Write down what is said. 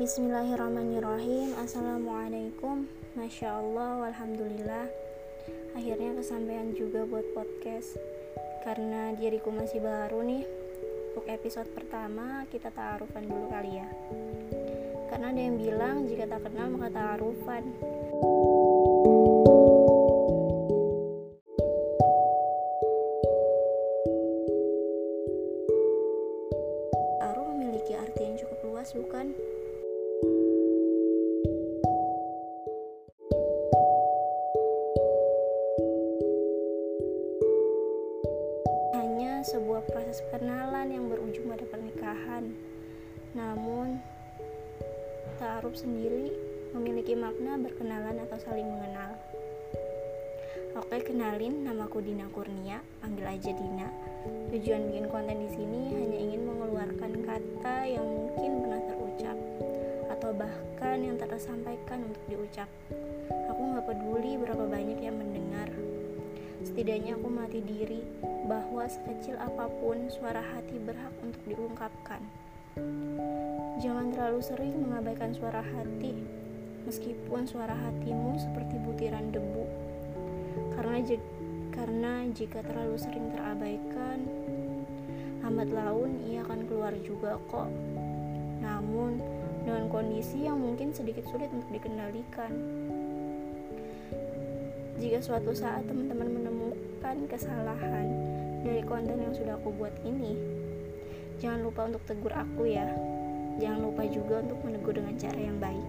Bismillahirrahmanirrahim. Assalamualaikum. Masya Allah Alhamdulillah. Akhirnya kesampaian juga buat podcast. Karena diriku masih baru nih Untuk episode pertama kita ta'arufan dulu kali ya. Karena ada yang bilang jika tak kenal maka ta'arufan. Ta'aruf memiliki arti yang cukup luas bukan? Hanya sebuah proses perkenalan yang berujung pada pernikahan. Namun, ta'aruf sendiri memiliki makna berkenalan atau saling mengenal. Oke, kenalin namaku Dina Kurnia, panggil aja Dina. Tujuan bikin konten di sini hanya ingin mengeluarkan kata yang mungkin pernah terucap atau bahkan yang tersampaikan untuk diucap. Aku nggak peduli berapa banyak yang mendengar. Setidaknya aku melatih diri bahwa sekecil apa pun suara hati berhak untuk diungkapkan. Jangan terlalu sering mengabaikan suara hati, meskipun suara hatimu seperti butiran debu. Karena karena jika terlalu sering terabaikan, lambat laun ia akan keluar juga kok. Namun, dengan kondisi yang mungkin sedikit sulit untuk dikendalikan. Jika suatu saat teman-teman menemukan kesalahan dari konten yang sudah aku buat ini, jangan lupa untuk tegur aku ya. Jangan lupa juga untuk menegur dengan cara yang baik.